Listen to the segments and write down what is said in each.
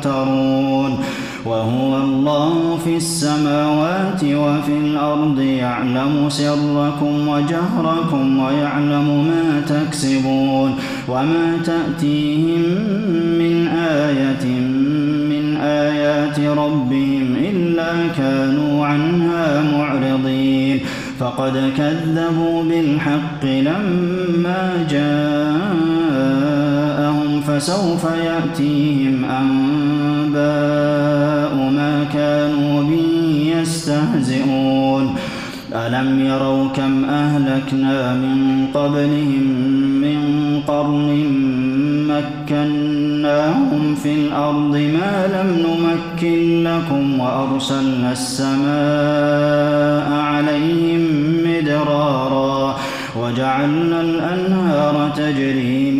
تمترون وهو الله في السماوات وفي الأرض يعلم سركم وجهركم ويعلم ما تكسبون. وما تأتيهم من آية من آيات ربهم إلا كانوا عنها معرضين. فقد كذبوا بالحق لما جاءهم فسوف يأتيهم أنباء ما كانوا به يستهزئون. ألم يروا كم أهلكنا من قبلهم من قرن مكناهم في الأرض ما لم نمكن لكم وأرسلنا السماء عليهم مدرارا وجعلنا الأنهار تجري من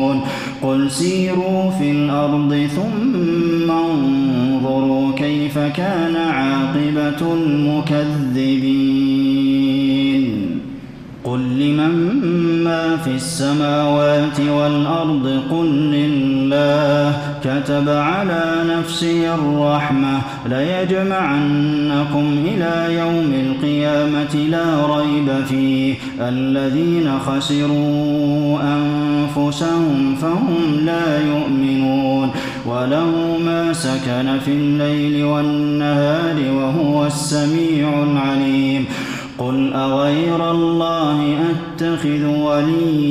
قل سيروا في الأرض ثم انظروا كيف كان عاقبة المكذبين. قل لمن ما في السماوات والأرض؟ قل لله. كتب على نفسه الرحمة ليجمعنكم إلى يوم القيامة لا ريب فيه. الذين خسروا أنفسهم فهم لا يؤمنون. وله ما سكن في الليل والنهار وهو السميع العليم. قل أغير الله أتخذ وليا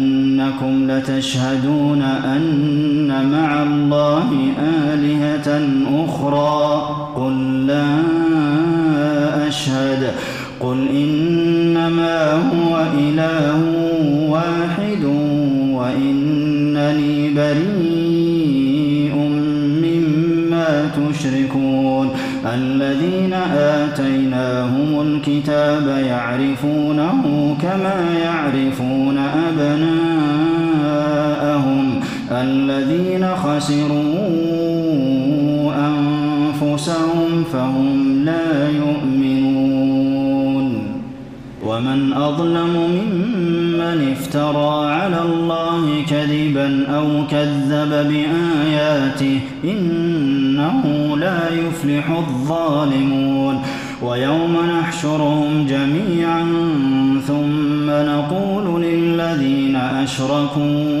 أئنكم لتشهدون أن مع الله آلهة أخرى. قل لا أشهد. قل إنما هو إله واحد وإنني بريء مما تشركون. الذين آتيناهم الكتاب يعرفونه كما يعرفون أبناءهم. الذين خسروا أنفسهم فهم لا يؤمنون. ومن أظلم ممن افترى على الله كذبا أو كذب بآياته إنه لا يفلح الظالمون. ويوم نحشرهم جميعا ثم نقول للذين أشركوا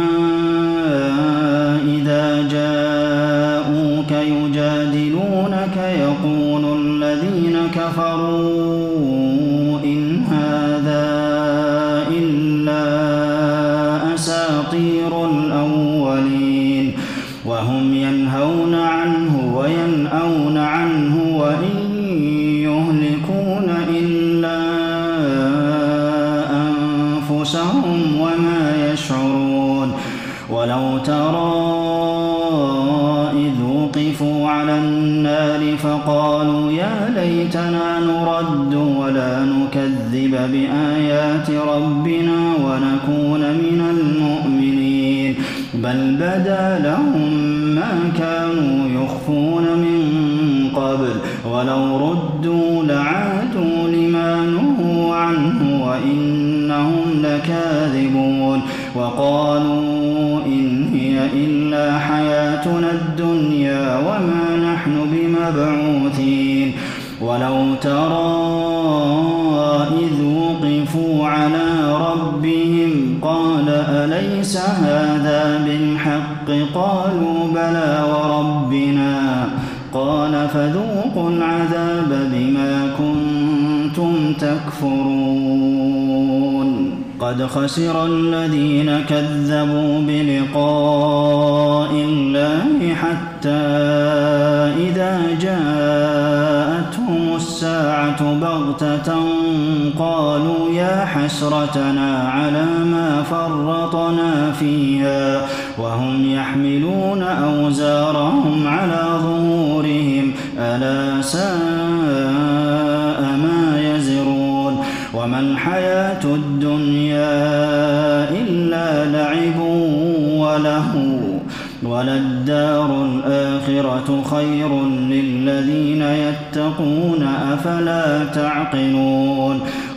ولو ترى إذ وقفوا على ربهم قال أليس هذا بالحق؟ قالوا بلى وربنا. قال فذوقوا العذاب بما كنتم تكفرون. قد خسر الذين كذبوا بلقاء يا حسرتنا على ما فرطنا فيها وهم يحملون أوزارهم على ظهورهم ألا ساء ما يزرون. وما الحياة الدنيا إلا لعب وله وللدار الآخرة خير للذين يتقون أفلا تعقلون.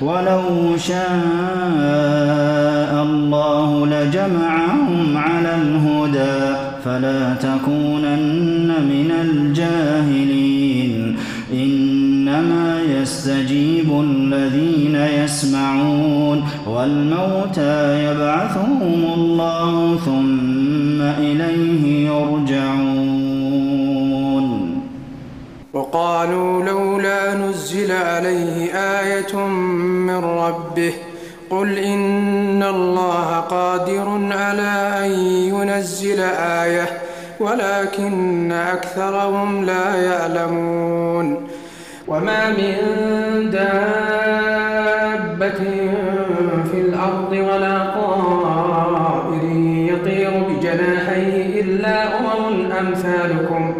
ولو شاء الله لجمعهم على الهدى فلا تكونن من الجاهلين. إنما يستجيب الذين يسمعون والموتى يبعثهم الله ثم إليه وقالوا لولا نزل عليه آية من ربه قل إن الله قادر على أن ينزل آية ولكن أكثرهم لا يعلمون وما من دابة في الأرض ولا طائر يطير بجناحيه إلا أمم أمثالكم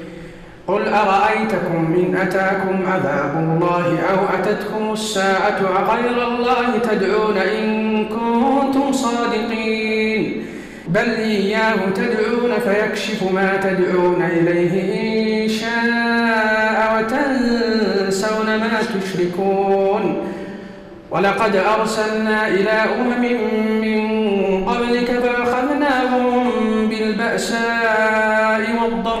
قل أرأيتكم إن أتاكم عذاب الله أو أتتكم الساعة أغير الله تدعون إن كنتم صادقين؟ بل إياه تدعون فيكشف ما تدعون إليه إن شاء وتنسون ما تشركون. ولقد أرسلنا إلى أمم من قبلك فأخذناهم بالبأساء والضراء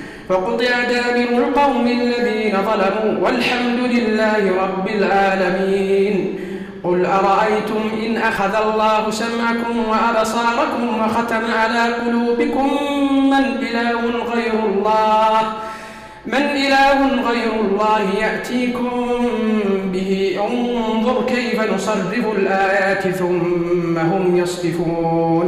فقطع دابر القوم الذين ظلموا والحمد لله رب العالمين. قل أرأيتم إن أخذ الله سمعكم وأبصاركم وختم على قلوبكم من إله غير الله؟ من إله غير الله يأتيكم به. انظر كيف نصرف الآيات ثم هم يصدفون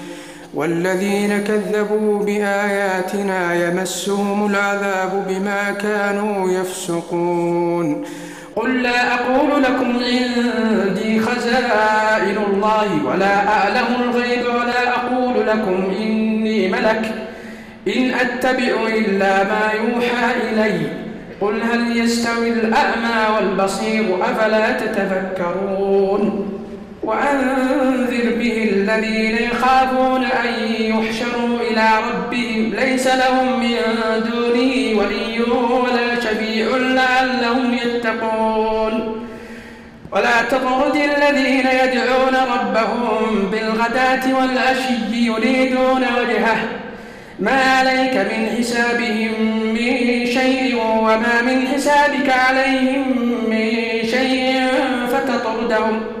والذين كذبوا بآياتنا يمسهم العذاب بما كانوا يفسقون. قل لا أقول لكم عندي خزائن الله ولا أعلم الغيب ولا أقول لكم إني ملك. إن أتبع إلا ما يوحى إلي. قل هل يستوي الأعمى والبصير أفلا تتفكرون وأنذر به الذين يخافون أن يحشروا إلى ربهم. ليس لهم من دونه ولي ولا شفيع لعلهم يتقون. ولا تطرد الذين يدعون ربهم بالغداة والعشي يريدون وجهه. ما عليك من حسابهم من شيء وما من حسابك عليهم من شيء فتطردهم.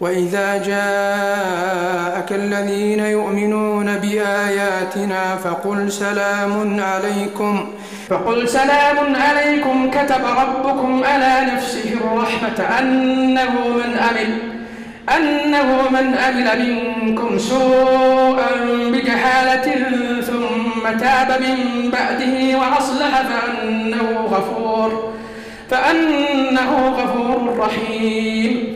وإذا جاءك الذين يؤمنون بآياتنا فقل سلام عليكم. فقل سلام عليكم كتب ربكم على نفسه الرحمة أنه من أمن أنه من أمن منكم سوءا بجهالة ثم تاب من بعده وأصلح فأنه غفور فأنه غفور رحيم.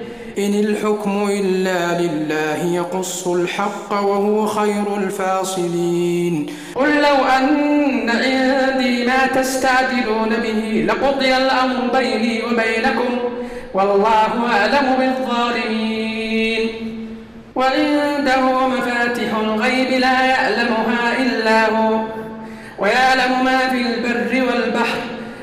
إن الحكم إلا لله يقص الحق وهو خير الفاصلين. قل لو أن عندي ما تستعجلون به لقضي الأمر بيني وبينكم. والله أعلم بالظالمين. وعنده مفاتح الغيب لا يعلمها إلا هو. ويعلم ما في البر والبحر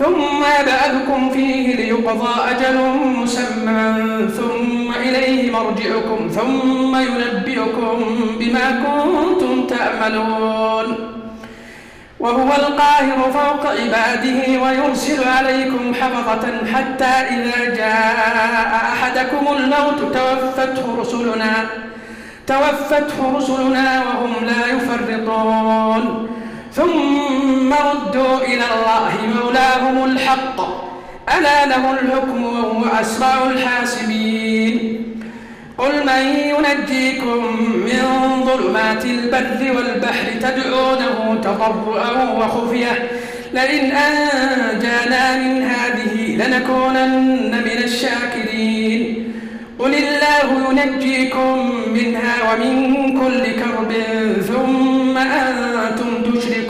ثم يبعثكم فيه ليقضى أجل مسمى ثم إليه مرجعكم ثم ينبئكم بما كنتم تعملون وهو القاهر فوق عباده ويرسل عليكم حفظة حتى إذا جاء أحدكم الموت توفته رسلنا توفته رسلنا وهم لا يفرطون. ثم ردوا إلى الله مولاهم الحق. ألا له الحكم وهو أسرع الحاسبين. قل من ينجيكم من ظلمات البر والبحر تدعونه تضرعا وخفية. لئن أنجانا من هذه لنكونن من الشاكرين. قل الله ينجيكم منها ومن كل كرب ثم أنتم تشركون.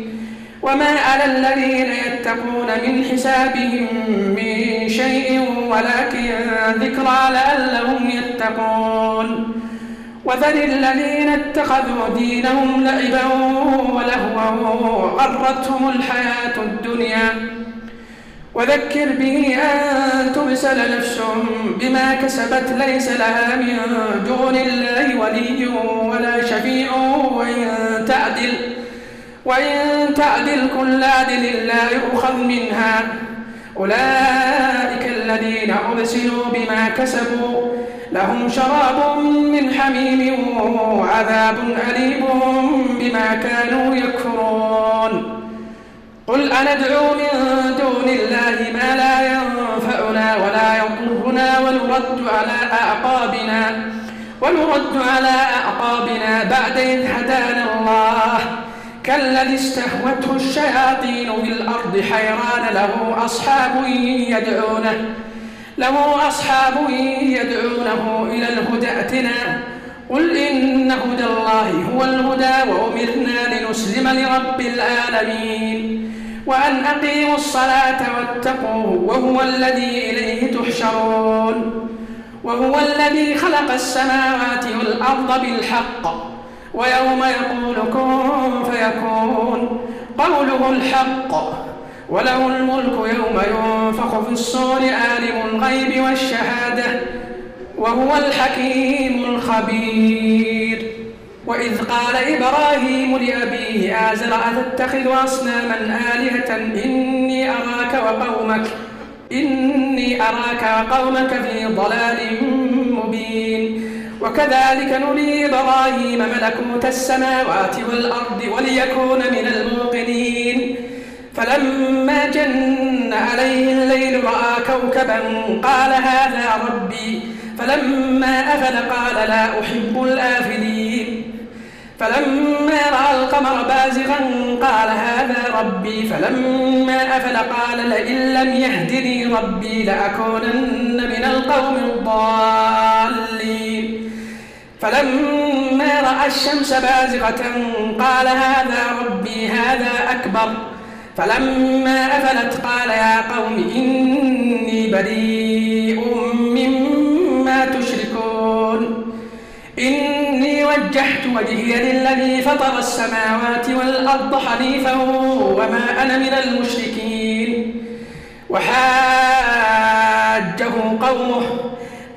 وما على الذين يتقون من حسابهم من شيء ولكن ذكرى لعلهم يتقون. وذل الذين اتخذوا دينهم لعبا ولهوا وغرتهم الحياة الدنيا. وذكر به أن تبسل نفس بما كسبت ليس لها من دون الله ولي ولا شفيع وإن تعدل. وإن تعدل كل عدل لا يؤخذ منها. أولئك الذين أرسلوا بما كسبوا. لهم شراب من حميم وعذاب أليم بما كانوا يكفرون. قل أندعو من دون الله ما لا ينفعنا ولا يضرنا ونرد على أعقابنا ونرد على أعقابنا بعد إذ هدانا الله. كالذي استهوته الشياطين في الأرض حيران له أصحاب يدعونه له أصحاب يدعونه إلى الهدى ائتنا. قل إن هدى الله هو الهدى وأمرنا لنسلم لرب العالمين. وأن أقيموا الصلاة واتقوه وهو الذي إليه تحشرون. وهو الذي خلق السماوات والأرض بالحق. ويوم يقول كن فيكون. قوله الحق وله الملك يوم ينفخ في الصور عالم الغيب والشهادة وهو الحكيم الخبير. وإذ قال إبراهيم لأبيه آزر أتتخذ أصناما آلهة؟ إني أراك وقومك إني أراك وقومك في ضلال مبين. وكذلك نري إبراهيم ملكوت السماوات والأرض وليكون من الموقنين. فلما جن عليه الليل رأى كوكبا قال هذا ربي. فلما أفل قال لا أحب الآفلين. فلما رأى القمر بازغا قال هذا ربي. فلما أفل قال لئن لم يهدني ربي لأكونن من القوم الضالين. فلما رأى الشمس بازغة قال هذا ربي هذا أكبر. فلما أفلت قال يا قوم إني بريء مما تشركون. إني وجهت وجهي للذي فطر السماوات والأرض حنيفا وما أنا من المشركين. وحاجه قومه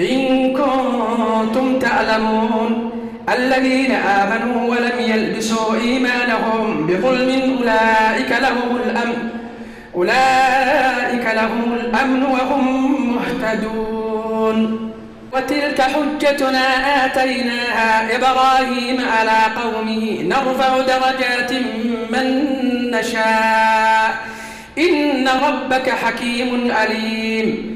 إن كنتم تعلمون الذين آمنوا ولم يلبسوا إيمانهم بظلم أولئك لهم الأمن أولئك لهم الأمن وهم مهتدون. وتلك حجتنا آتيناها إبراهيم على قومه نرفع درجات من نشاء. إن ربك حكيم عليم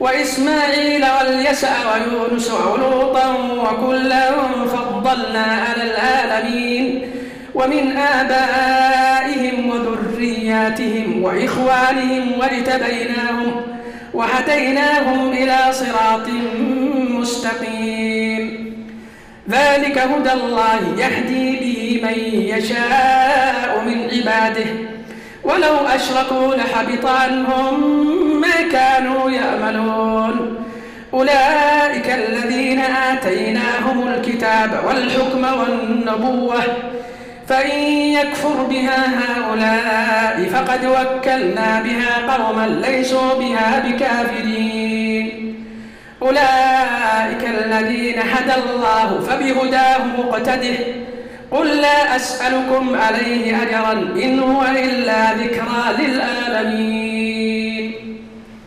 وإسماعيل واليسع ويونس ولوطا وكلا فضلنا على العالمين ومن آبائهم وذرياتهم وإخوانهم واجتبيناهم وهديناهم إلى صراط مستقيم. ذلك هدى الله يهدي به من يشاء من عباده. ولو أشركوا لحبط عنهم ما كانوا يعملون. أولئك الذين آتيناهم الكتاب والحكم والنبوة فإن يكفر بها هؤلاء فقد وكلنا بها قوما ليسوا بها بكافرين. أولئك الذين هدى الله فبهداه مقتده قل لا أسألكم عليه أجرا إن هو إلا ذكرى للعالمين.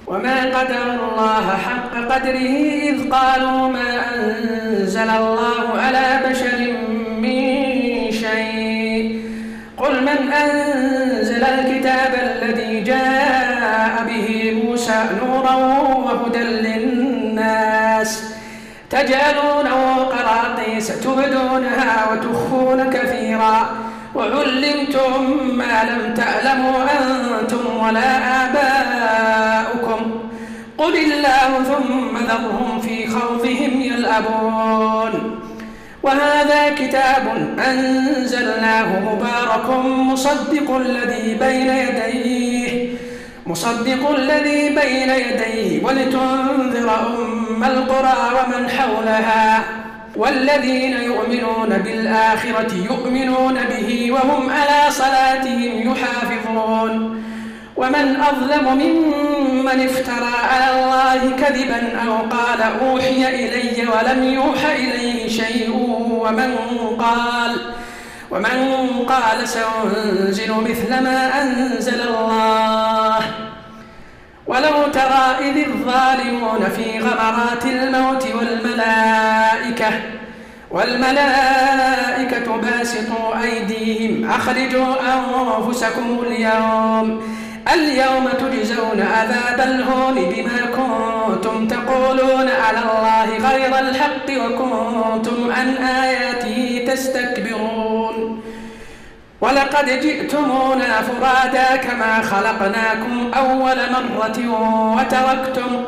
وما قدر الله حق قدره إذ قالوا ما أنزل الله على بشر من شيء. قل من أنزل الكتاب الذي جاء به موسى نورا وهدى للناس تجعلونه قراطيس تبدونها وتخفون كثيرا. وعلمتم ما لم تعلموا أنتم ولا آباؤكم. قل الله ثم ذرهم في خوضهم يلعبون. وهذا كتاب أنزلناه مبارك مصدق الذي بين يديه. مصدق الذي بين يديه ولتنذر أم القرى ومن حولها والذين يؤمنون بالآخرة يؤمنون به وهم على صلاتهم يحافظون. ومن أظلم ممن افترى على الله كذبا أو قال أوحي إلي ولم يوحى إليه شيء ومن قال ومن قال سأنزل مثل ما أنزل الله. ولو ترى إذ الظالمون في غمرات الموت والملائكة والملائكة باسطوا أيديهم أخرجوا أنفسكم اليوم اليوم تجزون عذاب الهون بما كنتم تقولون على الله غير الحق وكنتم عن آياته تستكبرون ولقد جئتمونا فرادا كما خلقناكم أول مرة وتركتم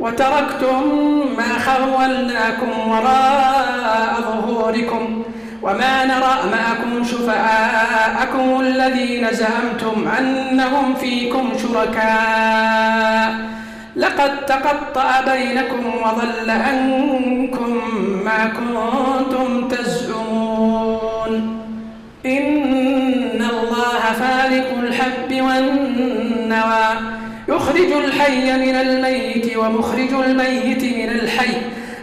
وتركتم ما خولناكم وراء ظهوركم وما نرى معكم شفعاءكم الذين زعمتم أنهم فيكم شركاء. لقد تقطع بينكم وضل عنكم ما كنتم تزعمون. إن فالق الحب والنوى. يخرج الحي من الميت ومخرج الميت من الحي.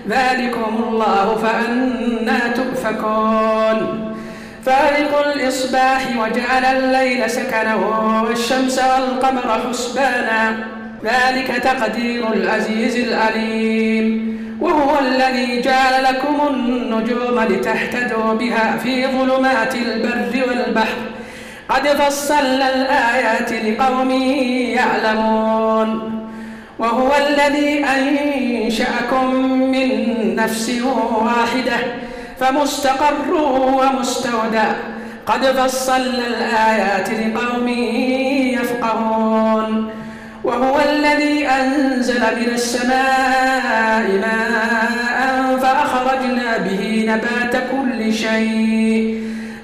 ذلكم الله فأنا تؤفكون. فالق الإصباح وجعل الليل سكنا والشمس والقمر حسبانا. ذلك تقدير العزيز العليم. وهو الذي جعل لكم النجوم لتهتدوا بها في ظلمات البر والبحر. قد فصلنا الآيات لقوم يعلمون وهو الذي أنشأكم من نفس واحدة فمستقر ومستودع. قد فصلنا الآيات لقوم يفقهون وهو الذي أنزل من السماء ماء فأخرجنا به نبات كل شيء.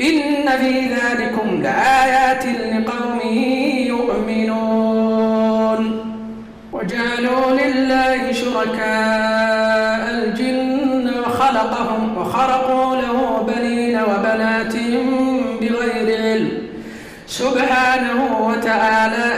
إن في ذلكم لآيات لقوم يؤمنون. وجعلوا لله شركاء الجن وخلقهم وخرقوا له بنين وبنات بغير علم. سبحانه وتعالى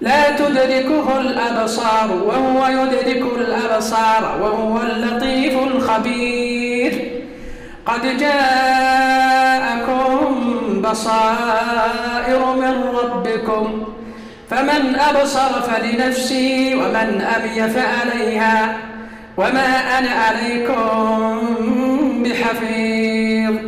لا تدركه الأبصار وهو يدرك الأبصار وهو اللطيف الخبير. قد جاءكم بصائر من ربكم فمن أبصر فلنفسه ومن أبي فعليها وما أنا عليكم بحفيظ.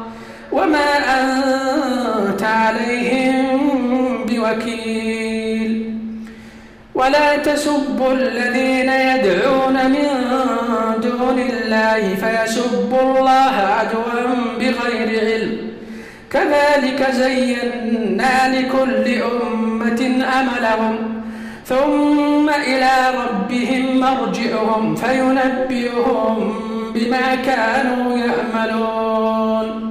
وما أنت عليهم بوكيل. ولا تسبوا الذين يدعون من دون الله فيسبوا الله عدوا بغير علم. كذلك زينا لكل أمة أملهم. ثم إلى ربهم مرجعهم فينبئهم بما كانوا يعملون.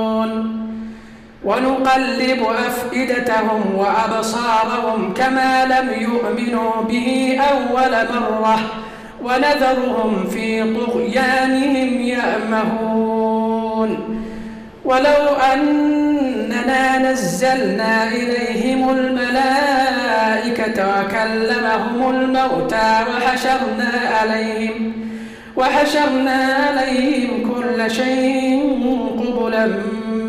ونقلب أفئدتهم وأبصارهم كما لم يؤمنوا به أول مرة ونذرهم في طغيانهم يأمهون. ولو أننا نزلنا إليهم الملائكة وكلمهم الموتى وحشرنا عليهم وحشرنا عليهم كل شيء قبلا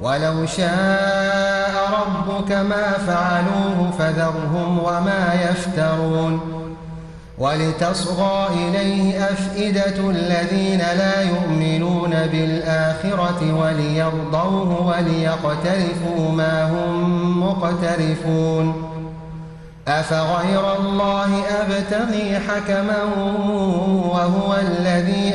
ولو شاء ربك ما فعلوه فذرهم وما يفترون ولتصغى إليه أفئدة الذين لا يؤمنون بالآخرة وليرضوه وليقترفوا ما هم مقترفون أفغير الله أبتغي حكما وهو الذي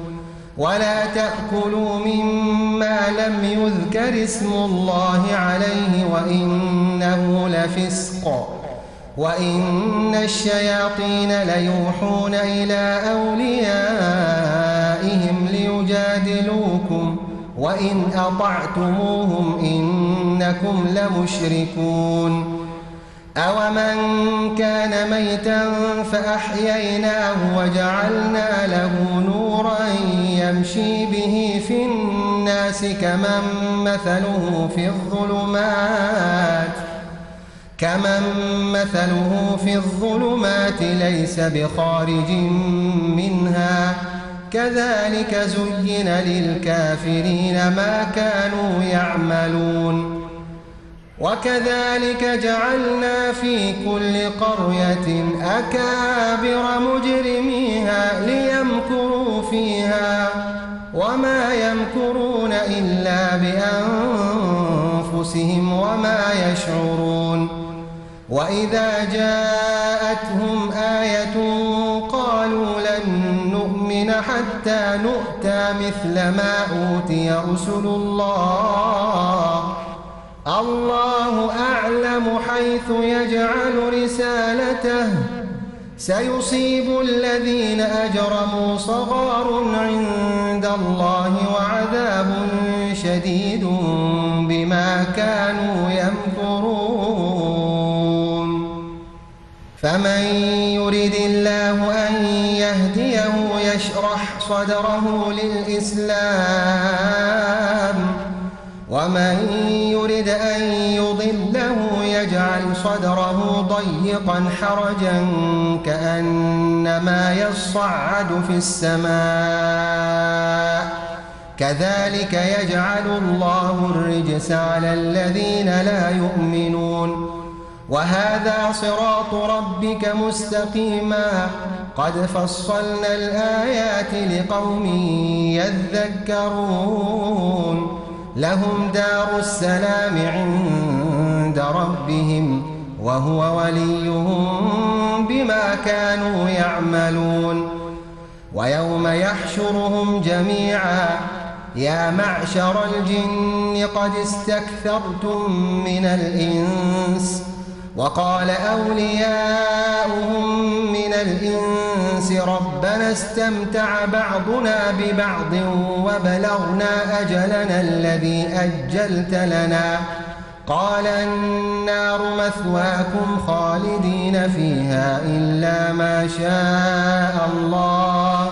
ولا تأكلوا مما لم يذكر اسم الله عليه وإنه لفسق وإن الشياطين ليوحون إلى أوليائهم ليجادلوكم وإن أطعتموهم إنكم لمشركون أومن كان ميتا فأحييناه وجعلنا له نورا يمشي به في الناس كمن مثله في الظلمات كمن مثله في الظلمات ليس بخارج منها. كذلك زين للكافرين ما كانوا يعملون. وكذلك جعلنا في كل قرية أكابر مجرميها ليمكروا فيها. إلا بأنفسهم وما يشعرون وإذا جاءتهم آية قالوا لن نؤمن حتى نؤتى مثل ما أوتي رسل الله. الله أعلم حيث يجعل رسالته. سيصيب الذين أجرموا صغار عند الله وعذاب شديد بما كانوا يمكرون. فمن يرد الله أن يهديه يشرح صدره للإسلام ومن يرد أن يضله يجعل صدره ضيقا حرجا كأنما يصعد في السماء. كذلك يجعل الله الرجس على الذين لا يؤمنون. وهذا صراط ربك مستقيما. قد فصلنا الآيات لقوم يذكرون. لهم دار السلام عند ربهم وهو وليهم بما كانوا يعملون. ويوم يحشرهم جميعا يا معشر الجن قد استكثرتم من الإنس وقال أولياؤهم من الإنس ربنا استمتع بعضنا ببعض وبلغنا أجلنا الذي أجلت لنا. قال النار مثواكم خالدين فيها إلا ما شاء الله.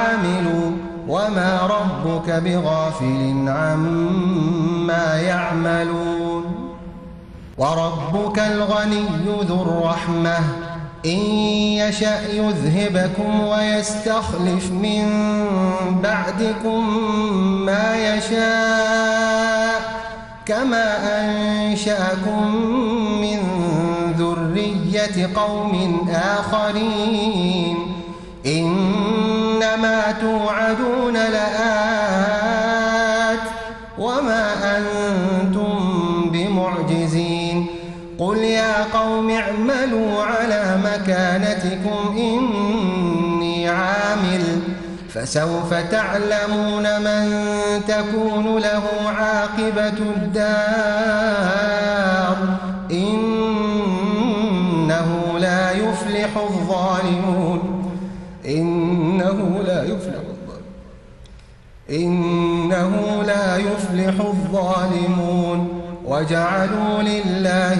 ربك بغافل عما يعملون. وربك الغني ذو الرحمة. إن يشأ يذهبكم ويستخلف من بعدكم ما يشاء. كما أنشأكم من ذرية قوم آخرين. إنما توعدون لآت قوم اعملوا على مكانتكم إني عامل فسوف تعلمون من تكون له عاقبة الدار إنه لا يفلح الظالمون إنه لا يفلح الظالمون إنه لا يفلح الظالمون وجعلوا لله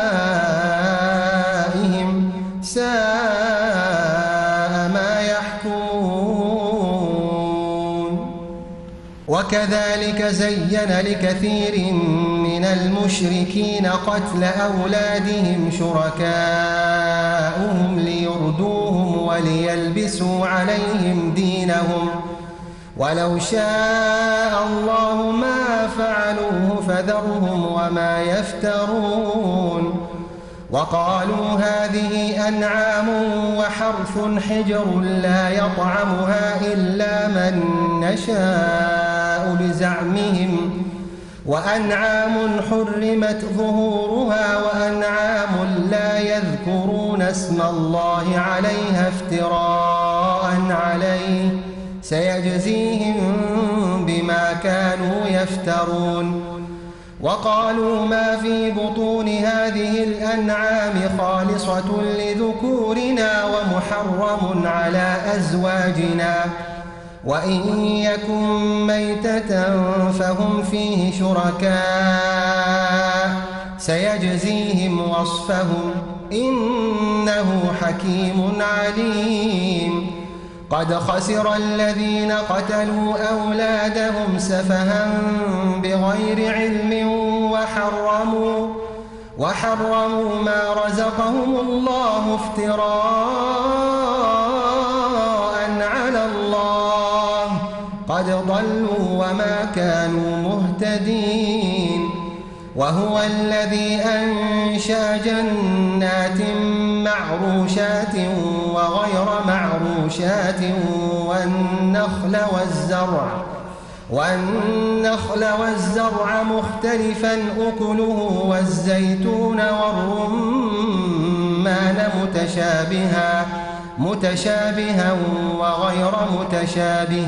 وكذلك زين لكثير من المشركين قتل أولادهم شركاؤهم ليردوهم وليلبسوا عليهم دينهم ولو شاء الله ما فعلوه فذرهم وما يفترون وقالوا هذه أنعام وحرث حجر لا يطعمها إلا من نشاء بزعمهم وأنعام حرمت ظهورها وأنعام لا يذكرون اسم الله عليها افتراء عليه سيجزيهم بما كانوا يفترون وقالوا ما في بطون هذه الأنعام خالصة لذكورنا ومحرم على أزواجنا وإن يكن ميتة فهم فيه شركاء سيجزيهم وصفهم إنه حكيم عليم قد خسر الذين قتلوا أولادهم سفها بغير علم وحرموا وحرموا ما رزقهم الله افتراء ضلوا وما كانوا مهتدين وهو الذي أنشأ جنات معروشات وغير معروشات والنخل والزرع والنخل والزرع مختلفا أكله والزيتون والرمان متشابها متشابها وغير متشابه.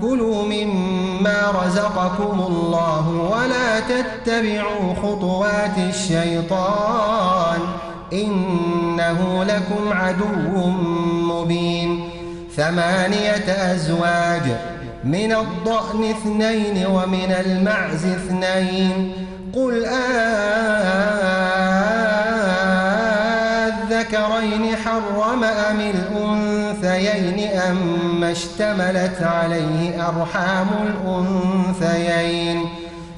كلوا مما رزقكم الله ولا تتبعوا خطوات الشيطان إنه لكم عدو مبين ثمانية أزواج من الضأن اثنين ومن المعز اثنين قل آذكرين حرم أم الأنثيين أم اشتملت عليه أرحام الأنثيين.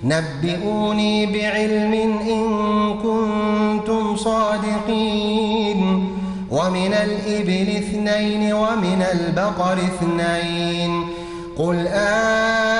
نبئوني بعلم إن كنتم صادقين. ومن الإبل اثنين ومن البقر اثنين. قل آذكرين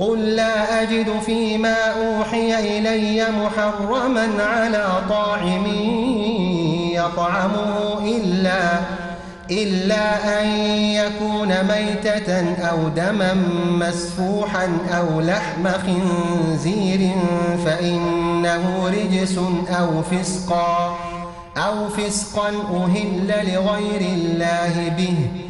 قل لا أجد فيما أوحي إلي محرما على طاعم يطعمه إلا إلا أن يكون ميتة أو دما مسفوحا أو لحم خنزير فإنه رجس أو فسقا أو فسقا أهل لغير الله به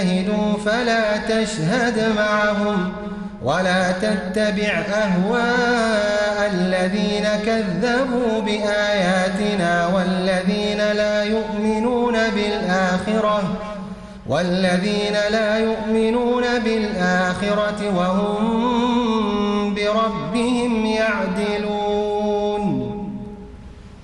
شهدوا فلا تشهد معهم ولا تتبع أهواء الذين كذبوا بآياتنا والذين لا يؤمنون بالآخرة والذين لا يؤمنون بالآخرة وهم بربهم يعدلون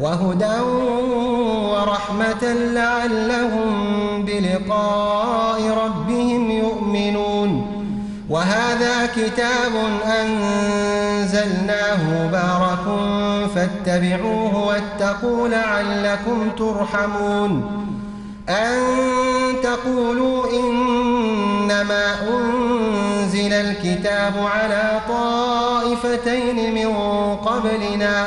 وهدى ورحمة لعلهم بلقاء ربهم يؤمنون. وهذا كتاب أنزلناه مبارك فاتبعوه واتقوا لعلكم ترحمون. أن تقولوا إنما أنزل الكتاب على طائفتين من قبلنا.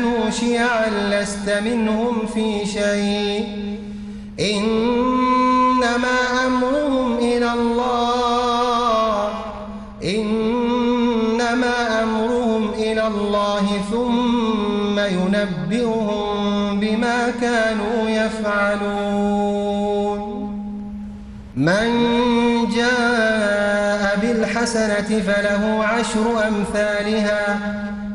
وكانوا شيعا لست منهم في شيء. إنما أمرهم إلى الله. إنما أمرهم إلى الله ثم ينبئهم بما كانوا يفعلون. من جاء بالحسنة فله عشر أمثالها.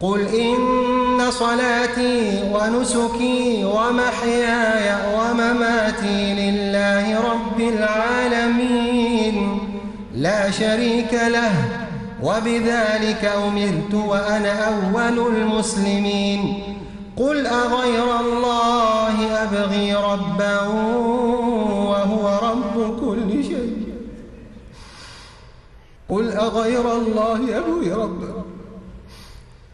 قل إن صلاتي ونسكي ومحياي ومماتي لله رب العالمين لا شريك له وبذلك أمرت وأنا أول المسلمين قل أغير الله أبغي ربا وهو رب كل شيء قل أغير الله أبوي ربا